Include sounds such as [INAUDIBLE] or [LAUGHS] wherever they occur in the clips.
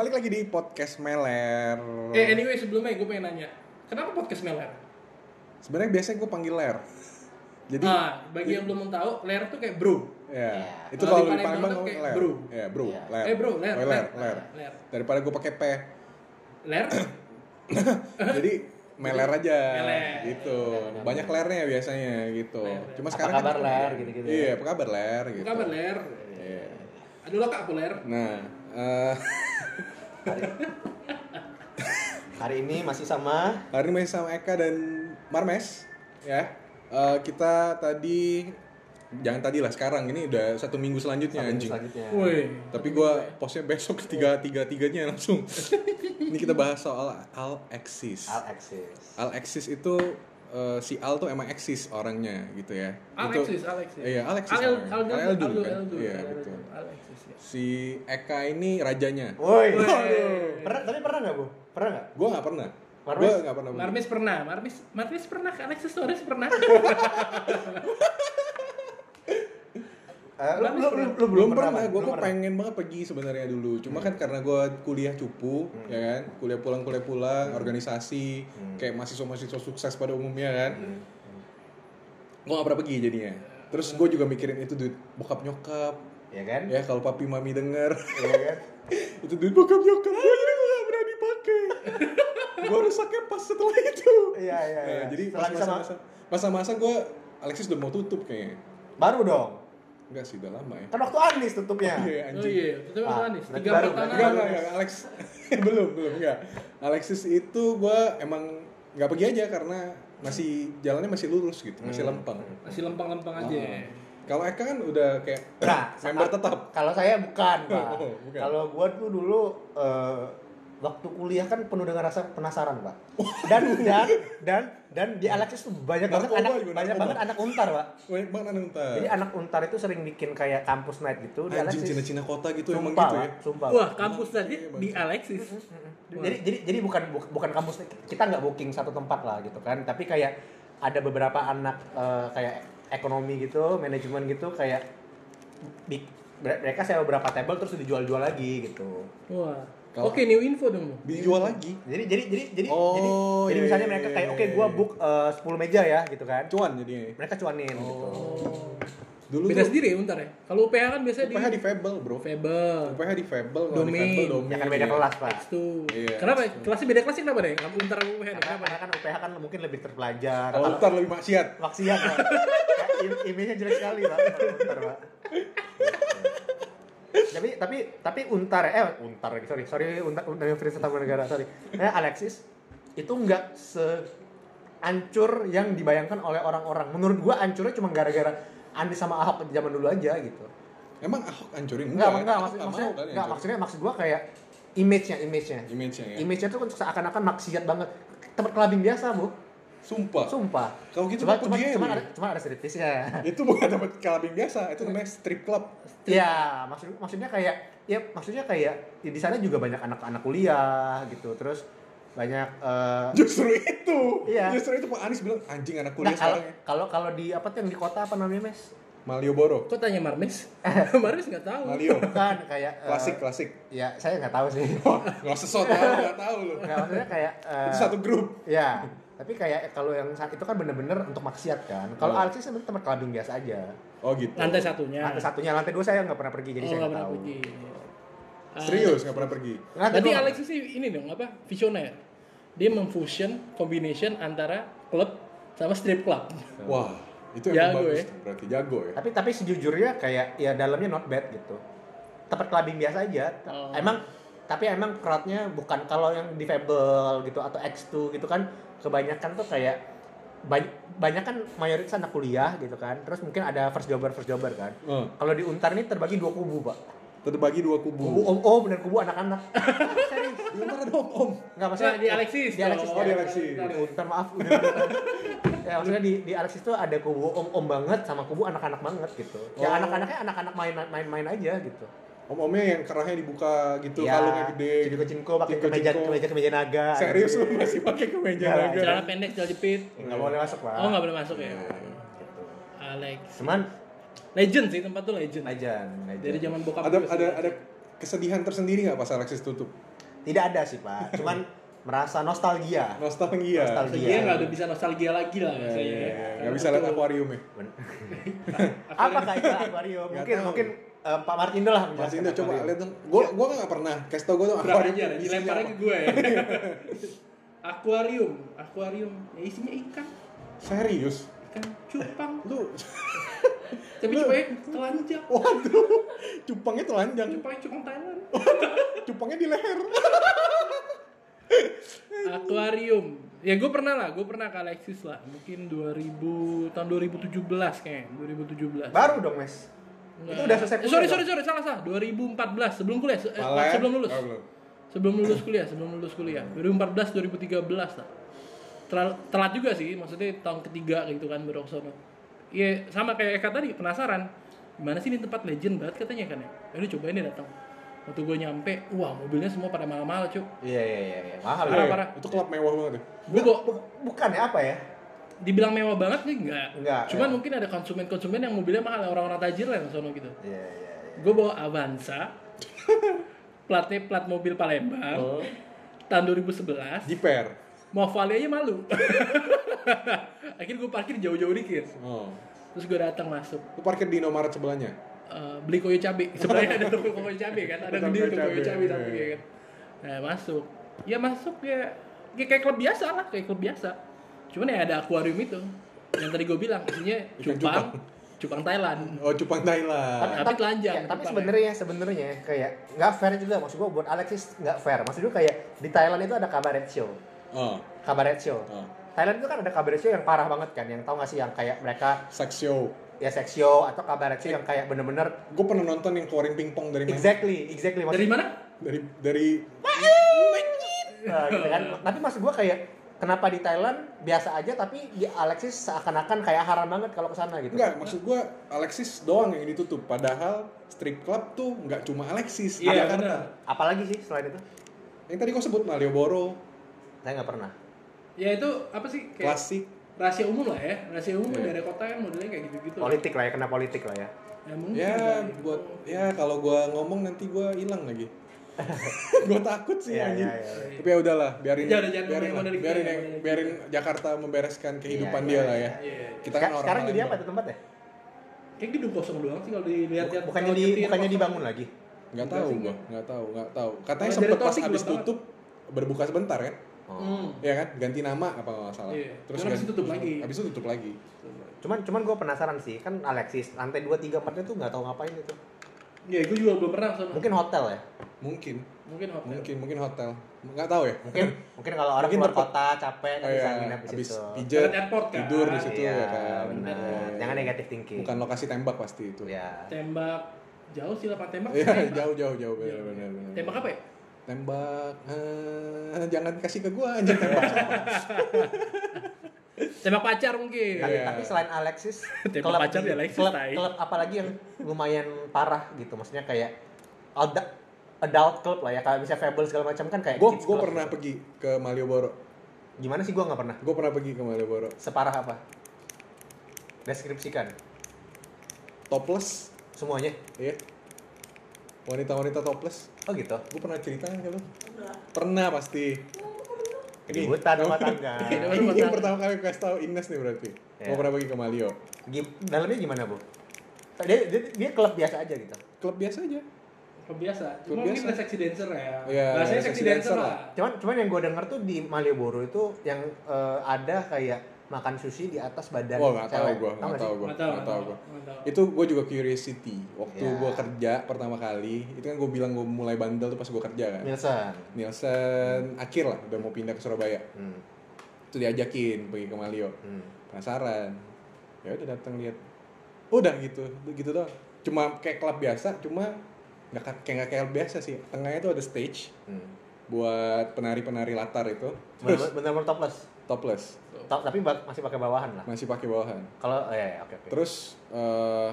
balik lagi di podcast Meler. Eh anyway sebelumnya gue pengen nanya, kenapa podcast Meler? Sebenarnya biasanya gue panggil Ler. Jadi ah, bagi yang belum tahu, Ler tuh kayak bro. ya, Iya. itu Kalau di Palembang ngomong kayak Ler. bro. Ya, bro, Iya. Ler. Eh, bro, Ler, Oh, Ler, Ler, Ler. Ler. Daripada gue pakai P. Ler? [LAUGHS] Jadi meler aja Meler. gitu. Meler. Banyak lernya biasanya gitu. Ler. Cuma Apa sekarang kabar, kan- Ler? Gitu-gitu ya. Iya, apa kabar Ler gitu. Apa kabar Ler? Iya. Aduh lo kak apa Ler? Nah, eh, [LAUGHS] Hari, hari ini masih sama hari ini masih sama Eka dan Marmes ya. Eh, kita tadi jangan tadi lah sekarang ini udah satu minggu selanjutnya Sampai anjing. selanjutnya. Woi. Tapi gua postnya besok ketiga tiga tiganya langsung. [LAUGHS] ini kita bahas soal Alexis. Alexis. Alexis itu eh, si Al tuh emang eksis orangnya gitu ya. Alexis, Itu- Alexis. Iya, Alexis. Al namanya. Al Al dulu kan. Al Iya, Al betul. Alexis ya. Si Eka ini rajanya. Woi. Pernah tapi pernah nggak bu? Pernah nggak? Gua nggak pernah. Marmes? Gua nggak pernah. Marmis pernah, Marmis, Marmis pernah, Alexis Torres pernah. [LAUGHS] Eh, lu, lu, lu, pernah? lu belum pernah, gue kok pernah? pengen banget pergi sebenarnya dulu. Cuma kan karena gue kuliah cupu, ya kan, kuliah pulang kuliah pulang, organisasi, kayak mahasiswa mahasiswa sukses pada umumnya kan. Gue gak pernah pergi jadinya. Terus gue juga mikirin itu duit bokap nyokap, Ya kan? ya kalau papi mami denger, Iya kan? [LAUGHS] itu duit bokap nyokap gue jadi gue gak berani pakai. gue rusaknya pas setelah itu. Iya iya. Nah, iya. jadi pas masa-masa masa-masa gue Alexis udah mau tutup kayaknya. baru dong. Enggak sih, udah lama ya. Kan waktu Anis tutupnya. Iya, Oh anjing. iya, itu Ah, apa nih? berarti Tiga baru, berarti Enggak, enggak, enggak, Alex. [LAUGHS] belum, belum, enggak. Alexis itu gua emang nggak pergi aja karena masih jalannya masih lurus gitu, masih Hmm. lempeng. Masih lempeng-lempeng aja. Ah. Kalau Eka kan udah kayak Nah, member tetap. Kalau saya bukan, [LAUGHS] Pak. Oh. Kalau gua tuh dulu eh, waktu kuliah kan penuh dengan rasa penasaran, Pak. [LAUGHS] Dan dan dan dan di Alexis tuh banyak banget Narkoba anak juga, banyak narkoba. banget anak untar, Pak. Banyak banget anak untar. Jadi anak untar itu sering bikin kayak kampus night gitu di Alexis. Cina-Cina kota gitu emang Sumpah, gitu ya. Sumpah. Wah, kampus tadi di Alexis. Jadi jadi jadi bukan bu- bukan kampus kita nggak booking satu tempat lah gitu kan, tapi kayak ada beberapa anak eh, kayak ekonomi gitu, manajemen gitu kayak mereka sewa beberapa table terus dijual-jual lagi gitu. Wah. Kalau- Oke, new info dong. Dijual lagi. Jadi jadi jadi jadi Oh, jadi, jadi iya, misalnya iya, mereka kayak iya, oke gua iya. book eh, 10 meja ya gitu kan. Cuan jadinya. Mereka cuanin gitu. Oh. Dulu Beda tuh sendiri ya untar ya. Kalau UPH kan biasanya UPH di di Fable, Bro. Fable. UPH di Fable, kalau di. Fable domain. Ya kan beda iya. kelas, Pak. Itu. Iya. Kenapa? Kelasnya beda kelasnya kenapa deh? Kamu untar sama UPH Karena, kenapa? karena kan UPH kan mungkin lebih terpelajar. Kalau untar lebih maksiat. maksiat Pak. Kayak im- image-nya jelek sekali Pak. kalau Untar, Pak. Tapi tapi tapi untar eh untar lagi sorry sorry untar untar Universitas Tamanegara sorry. Eh Alexis itu nggak se ancur yang dibayangkan oleh orang-orang. Menurut gua ancurnya cuma gara-gara Andi sama Ahok zaman dulu aja gitu. Emang Ahok hancurin? Enggak enggak nggak maksud, maksudnya enggak hancurin. maksudnya maksud gua kayak image-nya image-nya. Image-nya ya. image-nya tuh kan seakan-akan maksiat banget. Tempat clubbing biasa bu Sumpah. sumpah Kalau gitu cuma cuma cuma ada cuma ada striptease-nya itu bukan tempat clubbing biasa itu namanya strip club Iya, maksud maksudnya kayak ya maksudnya kayak ya, di sana juga banyak anak-anak kuliah gitu. Terus banyak eh, justru itu Iya. justru itu Pak Anies bilang anjing anak nah, kuliah kalau sekarang ya kalau kalau di apa tuh yang di kota apa namanya, Mes? Malioboro Kok tanya Marmes? [LAUGHS] Marmes nggak tahu. Malio Bukan kayak eh, klasik klasik Ya, saya nggak tahu sih. [LAUGHS] nggak sesot nggak tahu lu Nggak, maksudnya kayak eh, itu satu grup Ya, tapi kayak kalau yang saat itu kan bener-bener untuk maksiat kan. Kalau Oh. Alexis sebenarnya tempat clubbing biasa aja. oh gitu Lantai satunya. Lantai satunya, lantai dua saya nggak pernah pergi jadi oh, saya nggak tahu. pergi. Ah, serius nggak pernah pergi Lantai Berarti dua- Alexis sih ini dong apa? Visioner. Dia memfusion combination antara klub sama strip club. wah itu Jago emang bagus ya. tuh, berarti jago ya tapi tapi sejujurnya kayak ya dalamnya not bad gitu tempat clubbing biasa aja Oh. emang tapi emang crowdnya bukan kalau yang di Fable gitu atau X2 gitu kan kebanyakan tuh kayak banyak banyak kan mayoritas anak kuliah gitu kan. Terus mungkin ada first jobber first jobber kan. Eh, kalau di Untar ini terbagi dua kubu pak. Terbagi dua kubu. Kubu om om dan kubu anak-anak. Serius di antara dong om nggak maksudnya Nah, di Alexis. di Alexis. Oh, di Alexis. di Untar maaf. Ya maksudnya di di Alexis tuh ada kubu om om banget sama kubu anak-anak banget gitu. Ya Oh. anak-anaknya anak-anak main main main aja gitu om-omnya yang kerahnya dibuka gitu Ya, kalungnya gede cinko cinko pakai kemeja kemeja kemeja naga serius lu masih pakai kemeja Enggak lah, naga Celana pendek, celana jepit. Ya, nggak boleh masuk pak Oh, nggak boleh masuk ya. Gitu. Alex. cuman Legend sih tempat tuh legend. legend, legend. Dari zaman bokap ada ada ada kesedihan tersendiri nggak pas Alexis tutup Tidak ada sih pak, cuman [LAUGHS] merasa nostalgia. nostalgia Nostalgia. Nggak udah bisa nostalgia lagi lah Ya, rasanya. ya, ya. Karena nggak bisa lihat akuarium ya [LAUGHS] Apakah itu akuarium? Mungkin mungkin eh, Pak Martindo lah Mas menjelaskan Indo coba lihat dong gua gua nggak pernah kasih tau gua tuh akuarium dilemparnya ke gue ya. [LAUGHS] akuarium, akuarium, ya isinya ikan, serius ikan cupang. lu [LAUGHS] Tapi cupangnya telanjang. waduh cupangnya telanjang Cupangnya cupang Thailand. [LAUGHS] cupangnya di leher Akuarium. Ya gue pernah lah, gue pernah ke Alexis lah. Mungkin 2000 tahun 2017 kayaknya, 2017. Baru dong mes. Enggak. Itu udah selesai Eh, kuliah sorry, sorry, sorry, salah salah. 2014 sebelum kuliah, se- eh, Malah- sebelum lulus. Oh, belum. Sebelum lulus [LAUGHS] kuliah, sebelum lulus kuliah. 2014 2013 lah. Telat, telat juga sih, maksudnya tahun ketiga gitu kan baru sono. Iya, sama kayak Eka tadi, penasaran. Gimana sih ini tempat legend banget katanya kan ya? Yaudah cobain deh datang. Waktu gue nyampe, wah mobilnya semua pada mahal-mahal cuy. Iya iya iya, iya. mahal Parah, ya. parah. itu klub mewah banget ya Gue bukan ya apa ya? Dibilang mewah banget sih enggak. Enggak, Cuman ya. mungkin ada konsumen-konsumen yang mobilnya mahal, orang-orang tajir lah yang sono gitu. Iya iya. iya. Gue bawa Avanza, [LAUGHS] platnya plat mobil Palembang, oh. tahun 2011. jiper Mau Vale aja malu. [LAUGHS] Akhirnya gue parkir jauh-jauh dikit. oh Terus gue datang masuk. lu parkir di Indomaret sebelahnya Eh, beli koyo cabe. [LAUGHS] Sebenarnya ada toko koyo cabe kan, ada gede tuh koyo cabe iya. sampingnya kan. Nah masuk. Ya masuk ya, ya kayak klub biasa lah, kayak klub biasa. Cuman ya ada akuarium itu. Yang tadi gue bilang isinya cupang, cupang Thailand. oh cupang Thailand Tapi telanjang, ya, tapi sebenarnya sebenarnya kayak nggak fair juga maksud gua buat Alexis nggak fair. Maksud gua kayak di Thailand itu ada kabaret show. oh Kabaret show. oh Thailand itu kan ada kabaret show yang parah banget kan, yang tau gak sih yang kayak mereka sex show ya sex show atau kabaret show yang kayak bener-bener gue pernah nonton yang keluarin pingpong dari mana exactly, exactly. Maksud, Dari mana? dari dari Nah, gitu kan. Tapi maksud gua kayak kenapa di Thailand biasa aja tapi di Alexis seakan-akan kayak haram banget kalau ke sana gitu. Enggak, maksud gua Alexis doang yang ditutup. Padahal strip club tuh nggak cuma Alexis di Iya, Jakarta. benar. Apalagi sih selain itu? Yang tadi kau sebut Malioboro, Saya nggak pernah. Ya itu apa sih? Kayak klasik. rahasia umum lah ya. Rahasia umum Iya. dari kota kan modelnya kayak gitu-gitu. Politik lah ya, kena politik lah ya. Ya mungkin. Ya, kali. buat ya kalau gua ngomong nanti gua hilang lagi. [LAUGHS] gua takut sih Iya, anjing. iya, iya. Tapi ya udahlah, biarin Ya udah, jangan biarin, ngomongin lah, biarin, ya, yang- Mandalika. biarin Jakarta membereskan kehidupan Iya, dia iya, lah ya. Iya, iya. Kita kan orang sekarang jadi apa tuh tempatnya? Kayak gedung kosong doang sih kalau dilihat-lihat. Bukannya di bukannya dibangun lagi? Nggak Enggak tahu gua, nggak. tahu, nggak tahu. Katanya sempet pas habis tutup berbuka sebentar kan? Hmm. Iya kan? Ganti nama apa nggak salah. Iya. Terus habis tutup lagi. Habis itu tutup lagi. Cuman cuman gue penasaran sih, kan Alexis lantai 2 3 4 itu nggak tahu ngapain itu. Iya, gue juga belum pernah sama. Mungkin hotel ya. Mungkin, Mungkin hotel. mungkin, mungkin hotel. Nggak tahu ya. Mungkin mungkin kalau orang Mungkin keluar kota capek kan Oh, bisa iya, nginep di situ. pijet, airport kan? tidur di situ Iya, ya kan. benar. Jangan negatif thinking. Bukan lokasi tembak pasti itu. Ya. Tembak jauh sih lapangan tembak. Iya, Tembak. jauh jauh jauh benar Iya. benar benar. Tembak apa ya? Tembak eh, jangan kasih ke gua anjir tembak. [LAUGHS] Tembak pacar mungkin. Tapi, Iya. tapi selain Alexis, [LAUGHS] Tembak klub, pacar ya, Alexis, klub, tai. klub apalagi yang lumayan parah gitu. Maksudnya kayak adult, adult club lah ya, kayak bisa Fable segala macam kan kayak Gua kids gua club pernah gitu. pergi ke Malioboro. Gimana sih gua nggak pernah? Gua pernah pergi ke Malioboro. Separah apa? Deskripsikan Topless, semuanya. iya. Wanita-wanita topless. Oh gitu. Gua pernah cerita kan lu? Pernah pasti. Di hutan rumah tangga. Ini Ini pertama kali kasih tahu Ines nih berarti. Iya. Gua pernah pergi ke Malio. Gim- dalamnya gimana bu? Dia, dia, dia klub biasa aja gitu. Klub biasa aja. Klub biasa. Klub Cuma mungkin biasa. ada seksi dancer ya. Iya, Bahasanya ada seksi dancer dancer lah. lah. Cuman cuman yang gue denger tuh di Malioboro itu yang eh, ada kayak makan sushi di atas badan Wah nggak tahu Tahu nggak tahu gua, Nggak tahu, tahu. Itu gue juga curiosity. Waktu Ya. gua kerja pertama kali, itu kan gue bilang gue mulai bandel tuh pas gua kerja kan. Nielsen. Nielsen akhir lah udah mau pindah ke Surabaya. Hmm. Itu diajakin pergi ke Malio. Hmm. Penasaran. Ya udah datang lihat. Udah gitu, gitu doang. Cuma kayak klub biasa, cuma nggak ka- kayak nggak kayak klub biasa sih. Tengahnya tuh ada stage Hmm. buat penari-penari latar itu. Terus Bener-bener topless. Topless, To- tapi masih pakai bawahan lah. masih pakai bawahan. Kalau oh, ya, ya, oke oke. Terus eh,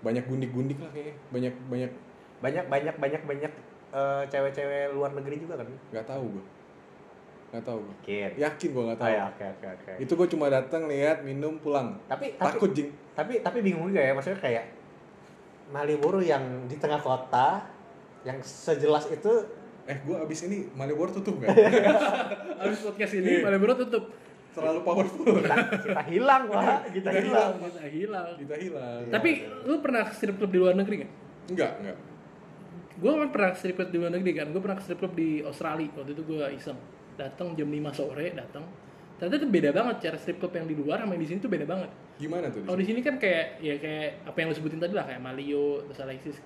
banyak gundik-gundik lah kayaknya. Banyak banyak banyak banyak banyak banyak eh, cewek-cewek luar negeri juga kan? nggak tahu gue. Nggak tahu gue. Mungkin. Yakin gue nggak Oh tahu. ya, oke oke oke. Itu gue cuma datang lihat, minum, pulang. Tapi tapi Takut jing. tapi tapi bingung juga ya maksudnya kayak Malioboro yang di tengah kota yang sejelas itu eh gue abis ini Malioboro tutup nggak [LAUGHS] Habis podcast ini Malioboro tutup. terlalu powerful kita, kita hilang pak kita Kita hilang Kita hilang. kita hilang Tapi lu pernah ke strip club di luar negeri nggak? enggak enggak Gue kan pernah ke strip club di luar negeri kan. Gue pernah ke strip club di Australia. Waktu itu gue iseng. Datang jam 5 sore, datang. Ternyata itu beda banget cara strip club yang di luar sama yang di sini tuh beda banget. gimana tuh Kalau di sini kan kayak ya kayak apa yang lu sebutin tadi lah kayak Malio, terus Alexis.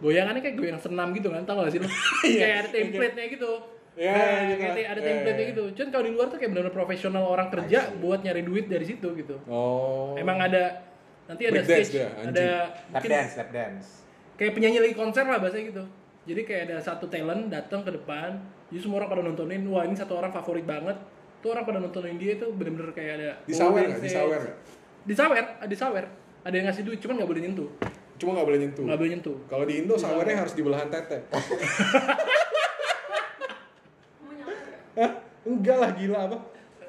Goyangannya kayak goyang senam gitu kan, tau gak sih lu? [LAUGHS] kayak ada template-nya gitu. Iya, Nah, iya, kayak iya. ada Iya, template-nya iya. gitu. Cuman kalau di luar tuh kayak benar-benar profesional orang kerja buat nyari duit dari situ gitu. oh Emang ada nanti ada Break dance stage, dia, anjing. ada mungkin dance lap dance kayak penyanyi lagi konser lah bahasa gitu. Jadi kayak ada satu talent datang ke depan, jadi semua orang pada nontonin, wah ini satu orang favorit banget. Tuh orang pada nontonin dia tuh bener-bener kayak ada disawer nggak disawer nggak Disawer, ada disawer. Ada yang ngasih duit, cuman nggak boleh nyentuh. Cuma nggak boleh nyentuh. Nggak boleh nyentuh. kalau di Indo sawernya harus di belahan tete Hah? enggak lah gila apa?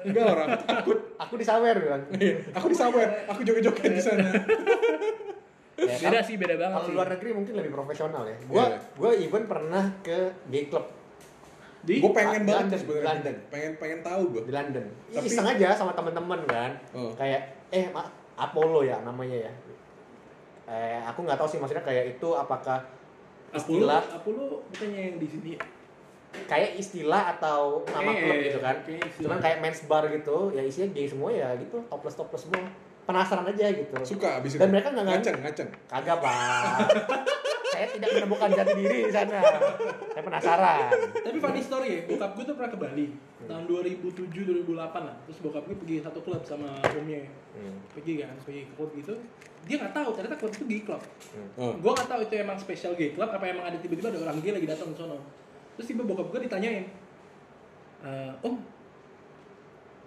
Enggak lah orang. Takut aku disawer bilang Iya, aku disawer. Aku joget-joget di sana. Ya, Beda sih, beda banget kalau sih. luar negeri mungkin lebih profesional ya. Gua Iya. gua even pernah ke gay club. Di? Gue pengen Di banget sebenarnya. Di London. pengen pengen tahu gue di London. Tapi- iseng aja sama teman-teman kan. Oh. kayak eh Apollo ya namanya ya eh aku nggak tahu sih maksudnya kayak itu apakah istilah? Apollo bukannya yang di sini. ya? kayak istilah atau nama Kayak- klub gitu kan? istilah. cuman kayak men's bar gitu ya isinya gay semua ya gitu topless topless semua. Penasaran aja gitu. Suka abis itu Dan mereka nggak ngaceng ngaceng. Kagak pak [LAUGHS] saya tidak menemukan jati diri di sana saya penasaran Tapi funny story ya, bokap gue tuh pernah ke Bali tahun 2007-2008 lah. Terus bokap gue pergi satu klub sama omnya. Pergi kan, pergi ke klub gitu. Dia nggak tahu ternyata klub itu gay club. oh. Gue nggak tahu itu emang spesial gay club apa emang ada tiba-tiba ada orang gay lagi datang ke sono. Terus tiba bokap gue ditanyain, "Eh, Om,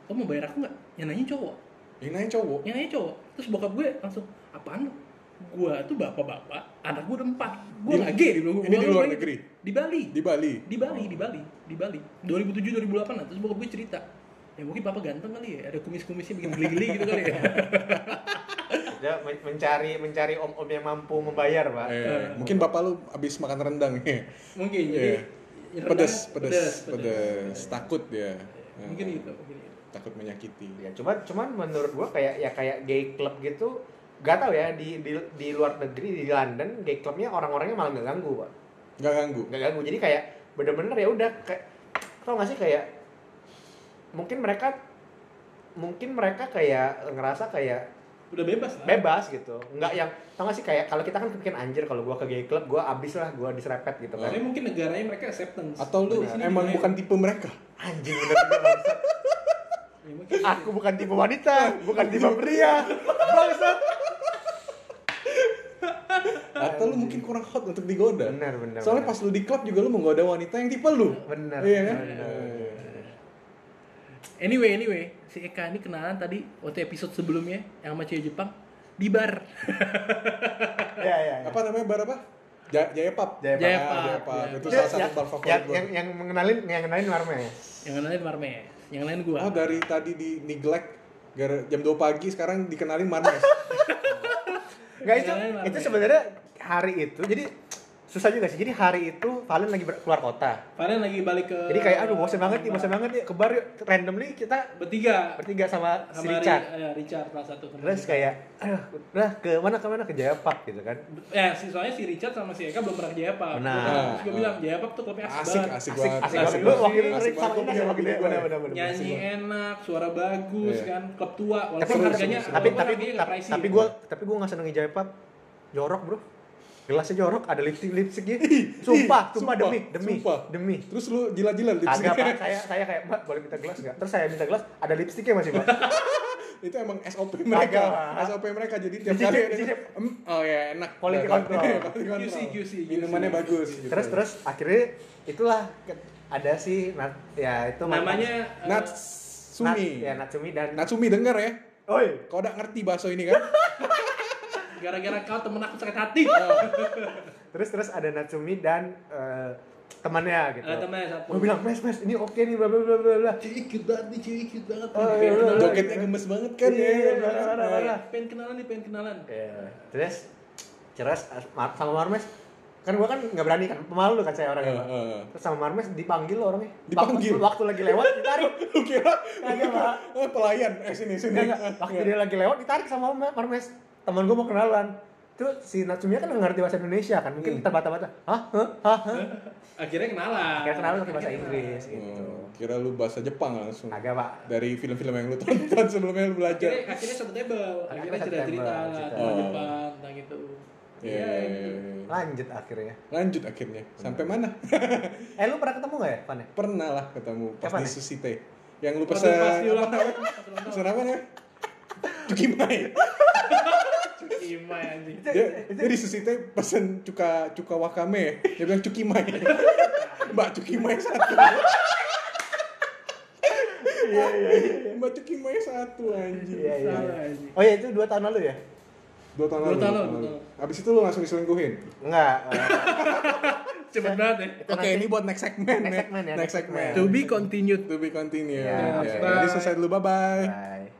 Om mau bayar aku nggak? Yang nanya cowok. ini nanya cowok Yang nanya cowok. Terus bokap gue langsung, apaan lu? Gua tuh bapak-bapak, anak gue udah empat. Di- nggak gay di gua- ini gua- di luar gua- negeri? Di Bali. di Bali Di Bali, di Bali, di Bali. 2007-2008 lah. Terus bokap gue cerita, ya mungkin bapak ganteng kali ya, ada kumis-kumisnya bikin geli-geli gitu kali ya. [LAUGHS] dia men- mencari mencari om om yang mampu membayar pak eh, mungkin bapak lu abis makan rendang ya mungkin jadi Iya. ya, pedes, rendangnya pedes, pedes, takut dia. Mungkin Eh, itu, mungkin itu. Takut menyakiti. ya cuman cuman menurut gua kayak ya kayak gay club gitu gak tau ya di di di luar negeri di London gay clubnya orang-orangnya malah nggak ganggu pak Gak ganggu. nggak ganggu jadi kayak bener-bener ya udah kayak tau gak sih kayak mungkin mereka mungkin mereka kayak ngerasa kayak Udah bebas lah. bebas gitu nggak yang tau gak sih kayak kalau kita kan bikin anjir kalau gua ke gay club gua abis lah gua diserepet gitu kan Tapi mungkin negaranya mereka acceptance. Atau lu emang ya? bukan tipe mereka? anjing bener [LAUGHS] Ya, mungkin aku bukan tipe wanita bukan tipe [LAUGHS] pria bangsat Atau lu mungkin kurang hot untuk digoda? bener bener Soalnya bener. pas lu di klub juga lu menggoda wanita yang tipe lu. bener Iya kan? bener. Anyway, anyway, si Eka ini kenalan tadi waktu episode sebelumnya yang sama cewek Jepang di bar. ya ya, ya. Apa namanya bar apa? Ja- Jaya Pub. Jaya Pub. Jaya Pub, Jaya Pub. Jaya Itu Pub. salah satu bar favorit yang, gua. yang, yang mengenalin yang kenalin Marmes yang lain Marmes, yang lain gua. Oh dari tadi di neglect gara jam 2 pagi sekarang dikenalin Marmes. [LAUGHS] Nggak itu, Kenalin itu sebenarnya hari itu jadi susah juga sih. Jadi hari itu Valen lagi keluar kota. Kalian lagi balik ke Jadi kayak aduh bosan banget nih, bosan banget nih ke bar yuk. randomly kita bertiga bertiga sama, si sama Richard. Ri- ya, Richard salah satu teman Terus kita. kayak aduh udah ke mana ke mana ke Jaya Park gitu kan. ya si soalnya si Richard sama si Eka belum pernah ke Jaya Pub. Benar. Terus gue bilang Jaya Pub tuh klubnya asik, Asik, banget. asik Asik banget. asik Asik waktu itu Asik sama ya waktu itu. Asik Benar banget. benar benar. Nyanyi enak, suara bagus Iya. kan, klub tua Tapi walaupun harganya tapi tapi tapi, gue tapi gue nggak seneng Jaya Pub. Jorok bro. Gelasnya jorok, ada lipstick lipstiknya. Sumpah, sumpah Sumpah, demi demi sumpah. demi. Terus lu Agak lipstick. pak, saya saya kayak mbak boleh minta gelas nggak? Terus saya minta gelas, ada lipstiknya masih mbak. [LAUGHS] itu emang SOP mereka. Kagak. SOP mereka jadi tiap kali ada dicicip. "Em, oh ya enak. Quality control. [LAUGHS] QC, QC, Minumannya bagus gitu. Terus terus akhirnya itulah ada si Nat, ya itu namanya Nat, Natsumi. ya Natsumi dan Natsumi denger ya. Oi, Kau udah ngerti bahasa ini kan? [LAUGHS] gara-gara kau temen aku sakit hati. terus terus ada Natsumi dan eh, temannya gitu. Ada temannya satu. Gue bilang, "Mes, mes, ini oke nih, bla bla bla bla bla." Cewek cute banget nih, cewek cute banget. Oh, iya, kenalan. Jogetnya gemes banget kan Iya, ya. parah, parah, parah. Pengen kenalan nih, pengen kenalan. Ya, terus terus sama Marmes kan gua kan nggak berani kan pemalu kan saya orangnya Pak. Heeh. terus sama Marmes dipanggil loh orangnya Dipanggil? waktu, waktu lagi lewat ditarik [LAUGHS] kira? Kagak, Pak. Eh, pelayan. Eh sini sini. Enggak, enggak. waktu dia lagi lewat ditarik sama Mar- Marmes teman gua mau kenalan tuh si Natsumiya kan nggak ngerti bahasa Indonesia kan mungkin kita bata-bata hah hah hah [LAUGHS] Akhirnya kenalan. kayak kenalan pakai bahasa Inggris gitu Oh, kira lu bahasa Jepang langsung. agak pak Dari film-film yang lu tonton [LAUGHS] sebelumnya lu belajar. Akhirnya, akhirnya satu table. Akhirnya Akhirnya cerita-cerita tentang Oh. Jepang, tentang itu. Iya, Iya, iya, gitu. iya. lanjut akhirnya Lanjut akhirnya. Sampai mana? [LAUGHS] eh lu pernah ketemu nggak ya Pan ya? Pernah lah ketemu pas Kapan di ya? Susite. Yang lu pesan pas di ulang apa? Pesan apa namanya? Cukimai. Cukimai anjing. dia, dia di Susite pesen cuka cuka wakame. Dia bilang cukimai. [LAUGHS] Mbak cukimai satu. iya iya Mbak cukimai satu anjing. iya iya oh ya itu dua tahun lalu ya Dua tahun Dua lalu. tahun dua lalu, dua Abis itu lu langsung diselingkuhin. enggak [LAUGHS] Cepet banget ya. Oke, nanti- ini buat next segment Next ya. segment ya, Next next segment. To be continued. To be continue. Ya, Ya, oke. Jadi selesai dulu. Bye bye. Bye.